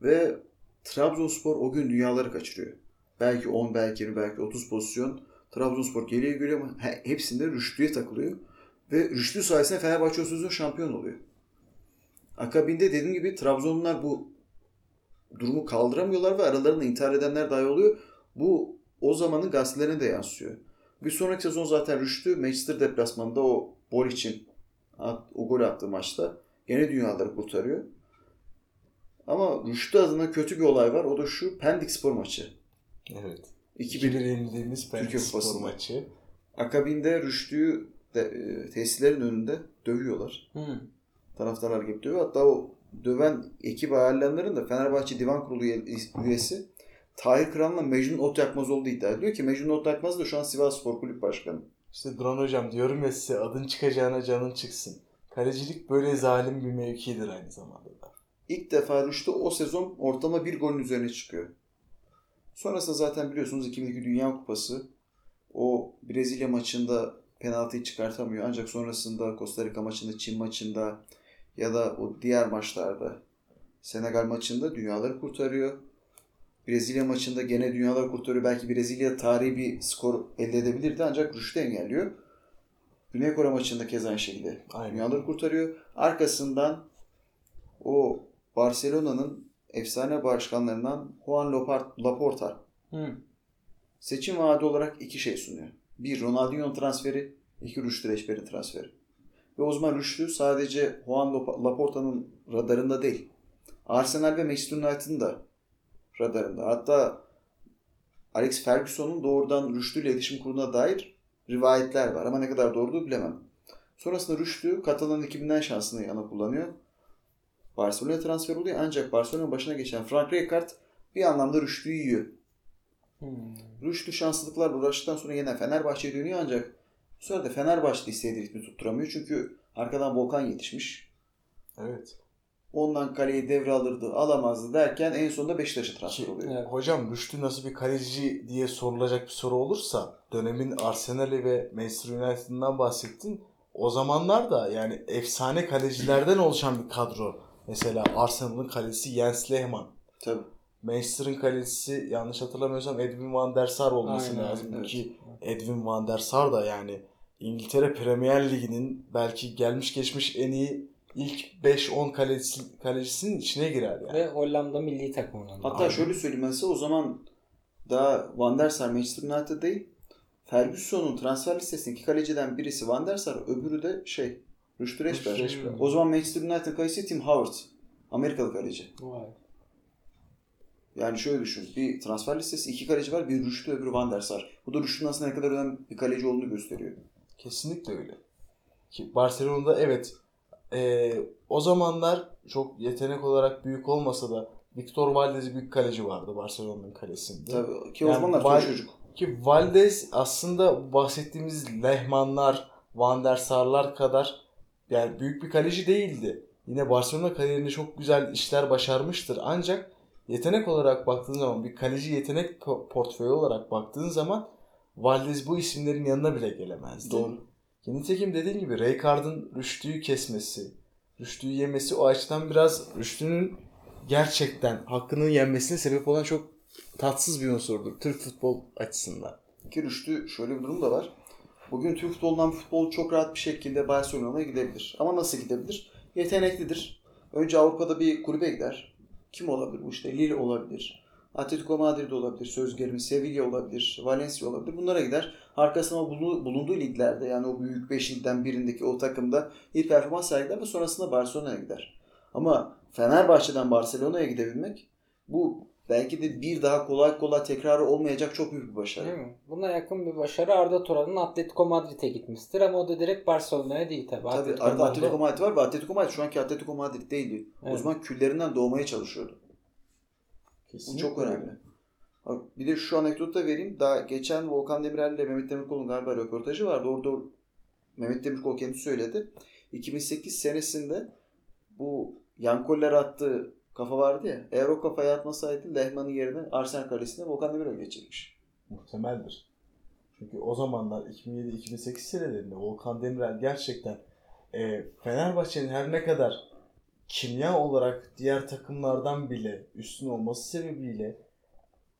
Ve Trabzonspor o gün dünyaları kaçırıyor. Belki 10, belki 20, belki 30 pozisyon. Trabzonspor geriye görüyor ama he- hepsinde Rüştü'ye takılıyor. Ve Rüştü sayesinde Fenerbahçe sezon şampiyon oluyor. Akabinde dediğim gibi Trabzonlular bu durumu kaldıramıyorlar ve aralarında intihar edenler dahi oluyor. Bu o zamanın gazetelerine de yansıyor. Bir sonraki sezon zaten Rüştü Manchester deplasmanında o gol için at, o gol attığı maçta gene dünyaları kurtarıyor. Ama Rüştü adına kötü bir olay var. O da şu Pendik spor maçı. Evet. 2-1 2-1 yenildiğimiz Pendik Spor maçı. Akabinde Rüştü'yü de, e, tesislerin önünde dövüyorlar. Hı. Taraftarlar gibi dövüyor. Hatta o döven ekip ayarlayanların da Fenerbahçe Divan Kurulu üye- üyesi Tahir Kıran'la Mecnun Otyakmaz olduğu iddia ediliyor ki Mecnun Otyakmaz da şu an Sivas Spor Kulüp Başkanı. İşte Duran hocam diyorum ya size adın çıkacağına canın çıksın. Kalecilik böyle zalim bir mevkidir aynı zamanda da. İlk defa Rüştü o sezon ortalama bir golün üzerine çıkıyor. Sonrasında zaten biliyorsunuz 2002 Dünya Kupası o Brezilya maçında penaltıyı çıkartamıyor. Ancak sonrasında Costa Rica maçında, Çin maçında ya da o diğer maçlarda Senegal maçında dünyaları kurtarıyor. Brezilya maçında gene dünyaları kurtarıyor. Belki Brezilya tarihi bir skor elde edebilirdi ancak Rüştü engelliyor. Güney Kore maçında keza aynı şekilde Aynen. dünyaları kurtarıyor. Arkasından o Barcelona'nın efsane başkanlarından Juan Laporta Hı. seçim vaadi olarak iki şey sunuyor. Bir Ronaldinho transferi, iki Rüştü Reçber'in transferi. Ve o zaman Rüştü sadece Juan Laporta'nın radarında değil. Arsenal ve Manchester United'ın da radarında. Hatta Alex Ferguson'un doğrudan Rüştü ile iletişim kurduğuna dair rivayetler var. Ama ne kadar doğru bilemem. Sonrasında Rüştü Katalan ekibinden şansını yana kullanıyor. Barcelona transfer oluyor ancak Barcelona'nın başına geçen Frank Rijkaard bir anlamda Rüştü'yü yiyor. Hı. Rüştü şanslılıklarla uğraştıktan sonra yeniden Fenerbahçe'ye dönüyor ancak bu sefer de Fenerbahçe istediği ritmi tutturamıyor. Çünkü arkadan Volkan yetişmiş. Evet. Ondan kaleyi devralırdı, alamazdı derken en sonunda Beşiktaş'a transfer oluyor. Evet. Hocam Rüştü nasıl bir kaleci diye sorulacak bir soru olursa dönemin Arsenal'i ve Manchester United'ından bahsettin. O zamanlar da yani efsane kalecilerden oluşan bir kadro. Mesela Arsenal'ın kalecisi Jens Lehmann. Tabii. Manchester'ın kalecisi yanlış hatırlamıyorsam Edwin van der Sar olması Aynen, lazım evet. ki Edwin van der Sar da yani İngiltere Premier Ligi'nin belki gelmiş geçmiş en iyi ilk 5-10 kalecisi, kalecisinin içine girer yani. Ve Hollanda milli takımından. Hatta Aynen. şöyle söyleyeyim ben size o zaman daha Van der Sar Manchester United değil. Ferguson'un transfer listesindeki kaleciden birisi Van der Sar, öbürü de şey Rüştü Reçber. O zaman Manchester United kalecisi Tim Howard. Amerikalı kaleci. Vay. Yani şöyle düşün. Bir transfer listesi iki kaleci var. Bir Rüştü öbürü Van der Sar. Bu da Rüştü'nün aslında ne kadar önemli bir kaleci olduğunu gösteriyor. Kesinlikle öyle. Ki Barcelona'da evet e, o zamanlar çok yetenek olarak büyük olmasa da Victor Valdez büyük kaleci vardı Barcelona'nın kalesinde. Tabii ki o Yani zamanlar Val- çocuk. Ki Valdez aslında bahsettiğimiz Lehmanlar, Van der Sarlar kadar yani büyük bir kaleci değildi. Yine Barcelona kariyerinde çok güzel işler başarmıştır. Ancak yetenek olarak baktığın zaman bir kaleci yetenek po- portföyü olarak baktığın zaman Valdez bu isimlerin yanına bile gelemezdi. Doğru. Ki Nitekim dediğin gibi Rijkaard'ın Rüştü'yü kesmesi, Rüştü'yü yemesi o açıdan biraz Rüştü'nün gerçekten hakkının yenmesine sebep olan çok tatsız bir unsurdur Türk futbol açısından. Ki Rüştü şöyle bir durum da var. Bugün Türk futbolundan futbol çok rahat bir şekilde Barcelona'ya gidebilir. Ama nasıl gidebilir? Yeteneklidir. Önce Avrupa'da bir kulübe gider. Kim olabilir bu işte? Lille olabilir. Atletico Madrid olabilir. Söz gelimi Sevilla olabilir. Valencia olabilir. Bunlara gider. Arkasına bulunduğu liglerde yani o büyük 5 ligden birindeki o takımda iyi performans sergiler ve sonrasında Barcelona'ya gider. Ama Fenerbahçe'den Barcelona'ya gidebilmek bu belki de bir daha kolay kolay tekrarı olmayacak çok büyük bir başarı. Değil mi? Buna yakın bir başarı Arda Turan'ın Atletico Madrid'e gitmiştir ama o da direkt Barcelona'ya değil tabii. Tabii Atletico arada Madrid'e- Atletico Madrid var ve Atletico Madrid şu anki Atletico Madrid değildi. O Evet. zaman küllerinden doğmaya çalışıyordu. Bu çok önemli. Bir de şu anekdotu da vereyim. Daha geçen Volkan Demirel ile Mehmet Demirkol'un galiba röportajı vardı. Orada o- Mehmet Demirkol kendi söyledi. 2008 senesinde bu Yankoller attığı kafa vardı ya. Eğer o kafayı atmasaydı Lehman'ın yerine Arsenal kalesine Volkan Demirel geçecekmiş. Muhtemeldir. Çünkü o zamanlar 2007-2008 senelerinde Volkan Demirel gerçekten e, Fenerbahçe'nin her ne kadar kimya olarak diğer takımlardan bile üstün olması sebebiyle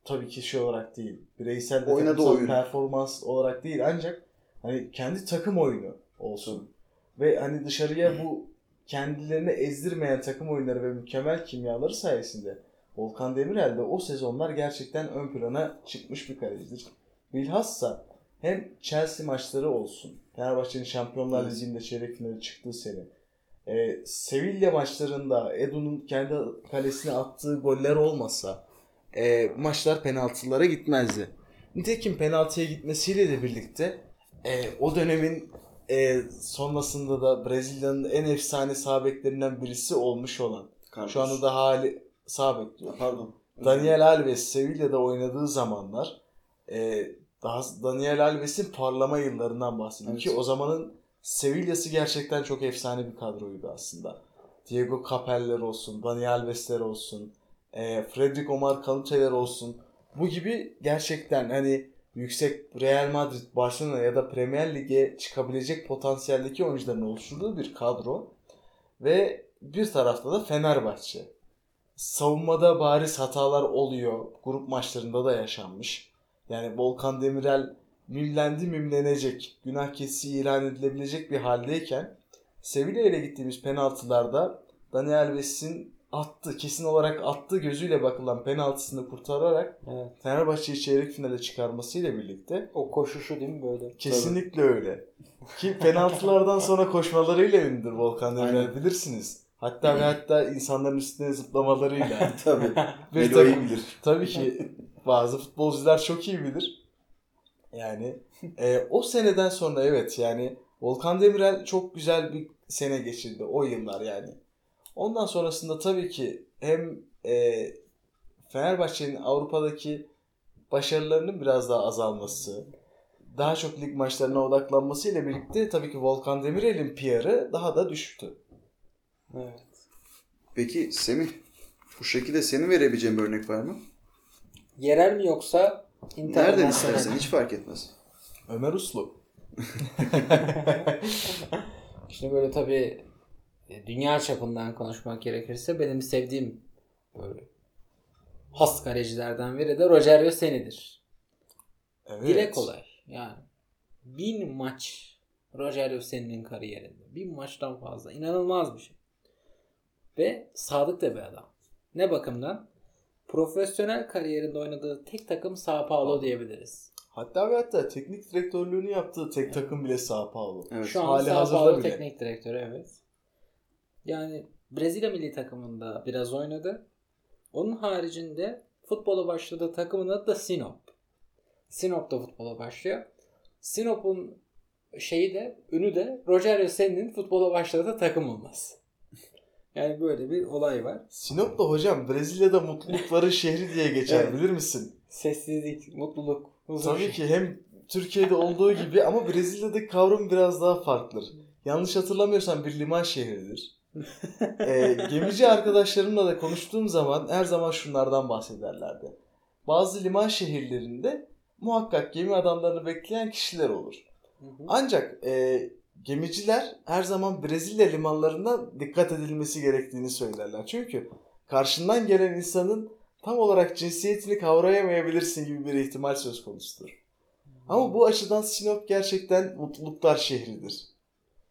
tabii ki şey olarak değil, bireysel ve Oynadığı takımsal oyun. performans olarak değil ancak hani kendi takım oyunu olsun. Ve hani dışarıya bu kendilerini ezdirmeyen takım oyunları ve mükemmel kimyaları sayesinde Volkan Demirel de o sezonlar gerçekten ön plana çıkmış bir kalecidir. Bilhassa hem Chelsea maçları olsun, Fenerbahçe'nin Şampiyonlar. Ligi'nde çeyrek finale çıktığı sene, e, Sevilla maçlarında Edu'nun kendi kalesine attığı goller olmasa e, maçlar penaltılara gitmezdi. Nitekim penaltıya gitmesiyle de birlikte e, o dönemin e, sonrasında da Brezilya'nın en efsane sağ beklerinden birisi olmuş olan şu anda da hali sağ bekliyor. pardon. Daniel Alves Sevilla'da oynadığı zamanlar e, daha Daniel Alves'in parlama yıllarından bahsediyorum Evet. ki o zamanın Sevilla'sı gerçekten çok efsane bir kadroydu aslında. Diego Capel'ler olsun, Daniel Alves'ler olsun, e, Frederick Omar Canute'ler olsun. Bu gibi gerçekten hani yüksek Real Madrid, Barcelona ya da Premier Lig'e çıkabilecek potansiyeldeki oyuncuların oluşturduğu bir kadro. Ve bir tarafta da Fenerbahçe savunmada bariz hatalar oluyor. Grup maçlarında da yaşanmış. Yani Volkan Demirel mimlendi mimlenecek, günah keçisi ilan edilebilecek bir haldeyken Sevilla ile gittiğimiz penaltılarda Daniel Alves'in attı, kesin olarak attığı gözüyle bakılan penaltısını kurtararak Evet. Fenerbahçe'yi çeyrek finale çıkarmasıyla birlikte O koşuşu değil mi böyle? kesinlikle öyle. Ki penaltılardan sonra koşmalarıyla ünlüdür Volkan Demirel bilirsiniz. Hatta ve hatta insanların üstüne zıplamalarıyla. Tabii. iyi takım, bilir. tabii ki bazı futbolcular çok iyi bilir. Yani e, o seneden sonra evet yani Volkan Demirel çok güzel bir sene geçirdi o yıllar yani. Ondan sonrasında tabii ki hem e, Fenerbahçe'nin Avrupa'daki başarılarının biraz daha azalması, daha çok lig maçlarına odaklanması ile birlikte tabii ki Volkan Demirel'in PR'ı daha da düştü. Evet. Peki Semih bu şekilde senin verebileceğin bir örnek var mı? Yerel mi yoksa Nereden istersen hiç fark etmez. Ömer Uslu. Şimdi böyle tabii dünya çapından konuşmak gerekirse benim sevdiğim böyle has kalecilerden biri de Rogerio Seni'dir. Evet. Dile kolay. Yani bin maç Rogerio Seni'nin kariyerinde. Bin maçtan fazla. İnanılmaz bir şey. Ve sadık da bir adam. Ne bakımdan? Profesyonel kariyerinde oynadığı tek takım Sao Paulo diyebiliriz. Hatta ve hatta teknik direktörlüğünü yaptığı tek takım bile Sao Paulo. Evet. Şu an hali Sao Paulo bile. teknik direktörü evet. Yani Brezilya milli takımında biraz oynadı. Onun haricinde Futbola başladığı takımın adı da Sinop. Sinop'ta futbola başlıyor. Sinop'un şeyi de ünü de Rogerio Sen'in futbola başladığı takım olması. Yani böyle bir olay var. Sinop da hocam Brezilya'da mutlulukların şehri diye geçer Evet. bilir misin? Sessizlik, mutluluk, huzur. Tabii ki hem Türkiye'de olduğu gibi ama Brezilya'daki kavram biraz daha farklı. Yanlış hatırlamıyorsam bir liman şehridir. Ee, gemici arkadaşlarımla da konuştuğum zaman her zaman şunlardan bahsederlerdi. Bazı liman şehirlerinde muhakkak gemi adamlarını bekleyen kişiler olur. Hı hı. Ancak e, gemiciler her zaman Brezilya limanlarında dikkat edilmesi gerektiğini söylerler. Çünkü karşından gelen insanın tam olarak cinsiyetini kavrayamayabilirsin gibi bir ihtimal söz konusudur. Ama bu açıdan Sinop gerçekten mutluluklar şehridir.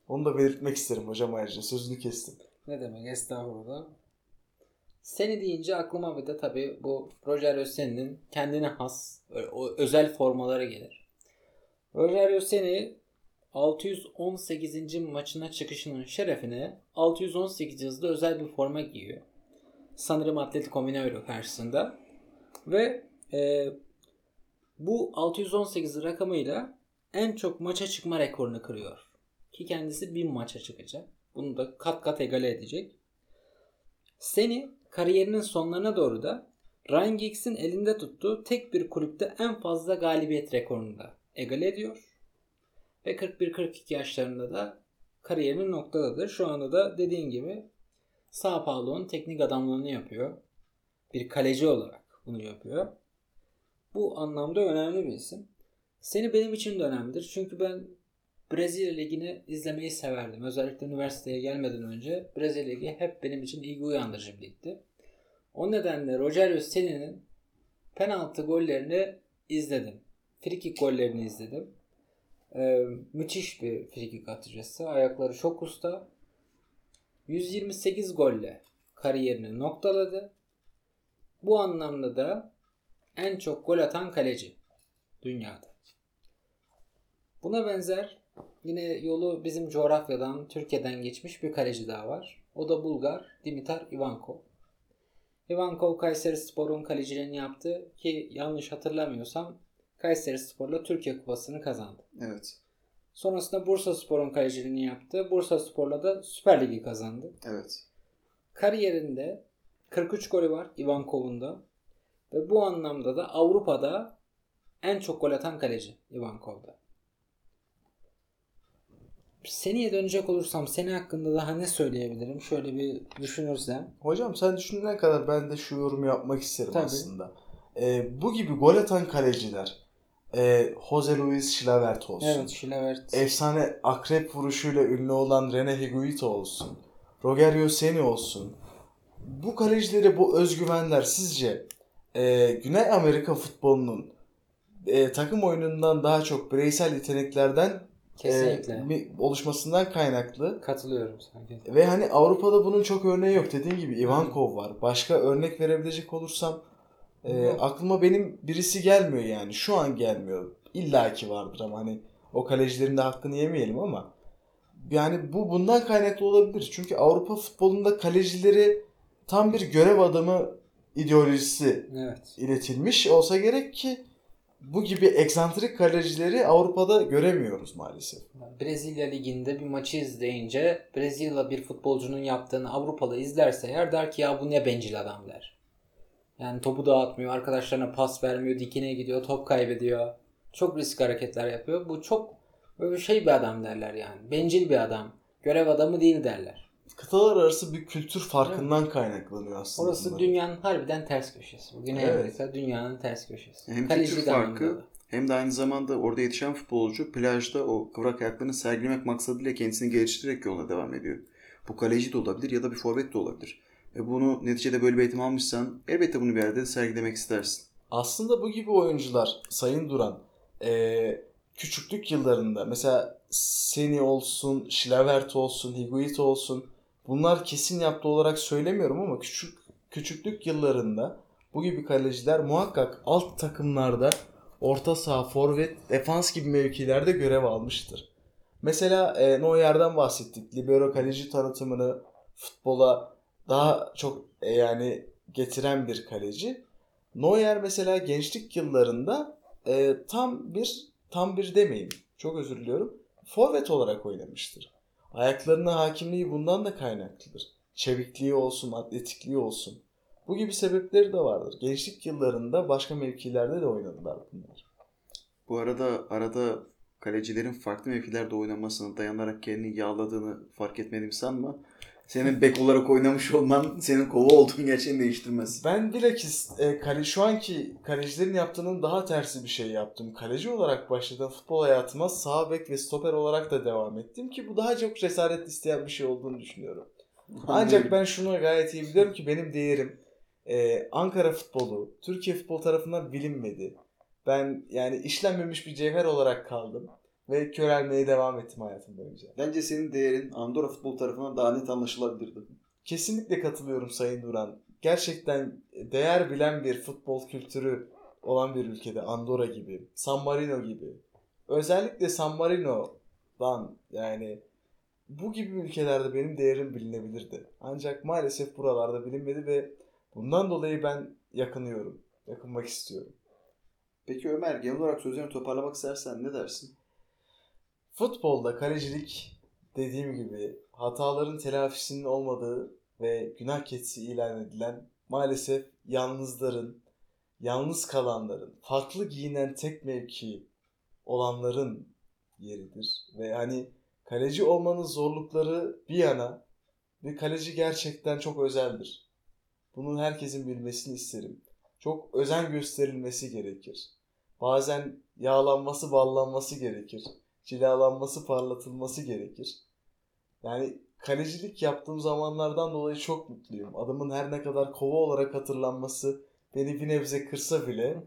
Onu da belirtmek isterim hocam ayrıca. Sözünü kestim. Ne demek estağfurullah. Seni deyince aklıma bir de tabii bu Rogerio Sen'in kendine has o özel formaları gelir. Rogerio Sen'i 618. maçına çıkışının şerefine 618 yazılı özel bir forma giyiyor. Sanırım Atletico Mineiro karşısında. Ve e, bu 618 rakamıyla en çok maça çıkma rekorunu kırıyor. Ki kendisi 1000 maça çıkacak. Bunu da kat kat egale edecek. Seni kariyerinin sonlarına doğru da Ryan Giggs'in elinde tuttuğu tek bir kulüpte en fazla galibiyet rekorunu da egale ediyor. Ve 41-42 yaşlarında da kariyerinin noktadadır. Şu anda da dediğin gibi Sao Paulo'nun teknik adamlığını yapıyor. Bir kaleci olarak bunu yapıyor. Bu anlamda önemli bir isim. Seni benim için de önemlidir. Çünkü ben Brezilya Ligi'ni izlemeyi severdim. Özellikle üniversiteye gelmeden önce Brezilya Ligi hep benim için ilgi uyandırıcı bir ligdi. O nedenle Rogerio Sena'nın penaltı gollerini izledim. Frikik gollerini izledim. Ee, müthiş bir frikik atıcısı. Ayakları çok usta. 128 golle kariyerini noktaladı. Bu anlamda da en çok gol atan kaleci dünyada. Buna benzer yine yolu bizim coğrafyadan, Türkiye'den geçmiş bir kaleci daha var. O da Bulgar Dimitar Ivankov. Ivankov Kayseri Spor'un kaleciliğini yaptı ki yanlış hatırlamıyorsam Kayseri Spor'la Türkiye Kupası'nı kazandı. Evet. Sonrasında Bursa Spor'un kaleciliğini yaptı. Bursa Spor'la da Süper Ligi kazandı. Evet. Kariyerinde 43 golü var Ivankov'un da. Ve bu anlamda da Avrupa'da en çok gol atan kaleci Ivankov'da. Seneye dönecek olursam seni hakkında daha ne söyleyebilirim? Şöyle bir düşünürsem. Hocam sen düşünene kadar ben de şu yorumu yapmak isterim Tabii. aslında. Ee, bu gibi gol atan kaleciler e, Jose Luis Chilavert olsun. Evet Şilavert. efsane akrep vuruşuyla ünlü olan Rene Higuita olsun. Rogerio Seni olsun. Bu kalecileri bu özgüvenler sizce e, Güney Amerika futbolunun e, takım oyunundan daha çok bireysel yeteneklerden e, Kesinlikle. mi- oluşmasından kaynaklı. Katılıyorum sanki. Ve hani Avrupa'da bunun çok örneği yok. Dediğim gibi Ivankov var. Başka örnek verebilecek olursam e, aklıma benim birisi gelmiyor yani. Şu an gelmiyor. İlla ki vardır ama hani o kalecilerin de hakkını yemeyelim ama yani bu bundan kaynaklı olabilir. Çünkü Avrupa futbolunda kalecileri tam bir görev adamı ideolojisi Evet. iletilmiş olsa gerek ki bu gibi eksantrik kalecileri Avrupa'da göremiyoruz maalesef. Brezilya Ligi'nde bir maçı izleyince Brezilya bir futbolcunun yaptığını Avrupa'da izlerse eğer der ki ya bu ne bencil adam der. Yani topu dağıtmıyor, arkadaşlarına pas vermiyor, dikine gidiyor, top kaybediyor. Çok risk hareketler yapıyor. Bu çok böyle şey bir adam derler yani. Bencil bir adam. Görev adamı değil derler. Kıtalar arası bir kültür farkından kaynaklanıyor aslında. Orası bunlar. dünyanın harbiden ters köşesi. Güney Evet. Amerika dünyanın ters köşesi. Hem Kalecilik kültür farkı anlamında da. hem de aynı zamanda orada yetişen futbolcu plajda o kıvrak ayaklarını sergilemek maksadıyla kendisini geliştirerek yoluna devam ediyor. Bu kaleci de olabilir ya da bir forvet de olabilir. Ve bunu neticede böyle bir eğitim almışsan elbette bunu bir yerde de sergilemek istersin. Aslında bu gibi oyuncular Sayın Duran eee, küçüklük yıllarında mesela Seni olsun, Şilavert olsun, Higuita olsun bunlar kesin yaptığı olarak söylemiyorum ama küçük küçüklük yıllarında bu gibi kaleciler muhakkak alt takımlarda orta saha, forvet, defans gibi mevkilerde görev almıştır. Mesela e, Neuer'den bahsettik. Libero kaleci tanıtımını futbola daha çok e, yani getiren bir kaleci. Neuer mesela gençlik yıllarında e, tam bir tam bir demeyeyim. Çok özür diliyorum. Forvet olarak oynamıştır. Ayaklarına hakimliği bundan da kaynaklıdır. Çevikliği olsun, atletikliği olsun. Bu gibi sebepleri de vardır. Gençlik yıllarında başka mevkilerde de oynadılar bunlar. Bu arada arada kalecilerin farklı mevkilerde oynamasına dayanarak kendini yağladığını fark etmediğimi sanma. Senin bek olarak oynamış olman senin kova olduğun gerçeğini değiştirmez. Ben bilakis e, kale, şu anki kalecilerin yaptığının daha tersi bir şey yaptım. Kaleci olarak başladığım futbol hayatıma sağ bek ve stoper olarak da devam ettim ki bu daha çok cesaret isteyen bir şey olduğunu düşünüyorum. Ancak ben şunu gayet iyi biliyorum ki benim değerim e, Ankara futbolu, Türkiye futbol tarafından bilinmedi. Ben yani işlenmemiş bir cevher olarak kaldım ve körelmeye devam ettim hayatım boyunca. Bence senin değerin Andorra futbol tarafından daha net anlaşılabilirdi. Kesinlikle katılıyorum Sayın Duran. Gerçekten değer bilen bir futbol kültürü olan bir ülkede Andorra gibi, San Marino gibi. Özellikle San Marino'dan yani bu gibi ülkelerde benim değerim bilinebilirdi. Ancak maalesef buralarda bilinmedi ve bundan dolayı ben yakınıyorum. Yakınmak istiyorum. Peki Ömer genel olarak sözlerini toparlamak istersen ne dersin? Futbolda kalecilik dediğim gibi hataların telafisinin olmadığı ve günah keçisi ilan edilen maalesef yalnızların, yalnız kalanların, farklı giyinen tek mevki olanların yeridir. Ve hani kaleci olmanın zorlukları bir yana bir kaleci gerçekten çok özeldir. Bunu herkesin bilmesini isterim. Çok özen gösterilmesi gerekir. Bazen yağlanması, ballanması gerekir cilalanması, parlatılması gerekir. Yani kalecilik yaptığım zamanlardan dolayı çok mutluyum. Adımın her ne kadar kova olarak hatırlanması beni bir nebze kırsa bile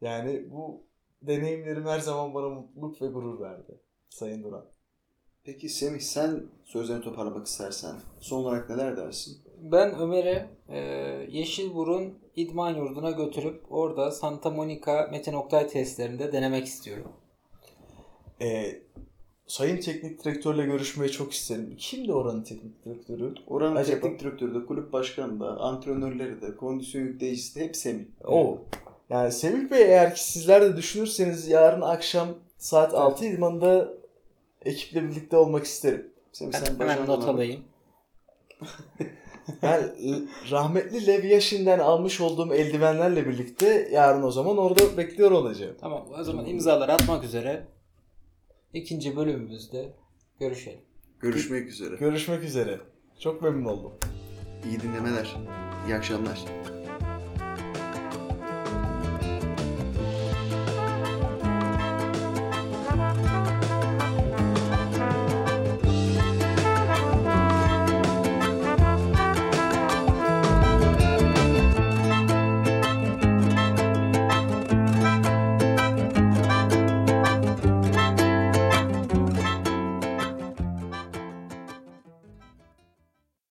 yani bu deneyimlerim her zaman bana mutluluk ve gurur verdi. Sayın Duran. Peki Semih sen sözlerini toparlamak istersen son olarak neler dersin? Ben Ömer'e e, Yeşilburun idman yurduna götürüp orada Santa Monica Metin Oktay testlerinde denemek istiyorum. Ee, Sayın Teknik Direktörle görüşmeyi çok isterim. Kimdi oranın teknik direktörü? Oranın Acaba- teknik direktörü de, kulüp başkanı da, antrenörleri de, kondisyon yükleyicisi de hep Semih. O. Yani Semih Bey eğer ki sizler de düşünürseniz yarın akşam saat 6 idmanında ekiple birlikte olmak isterim. Semih Ben sen hemen bacağına not alayım. Ben e, rahmetli Lev Yashin'den almış olduğum eldivenlerle birlikte yarın o zaman orada bekliyor olacağım. Tamam o zaman imzaları atmak üzere ikinci bölümümüzde görüşelim. Görüşmek üzere. Görüşmek üzere. Çok memnun oldum. İyi dinlemeler. İyi akşamlar.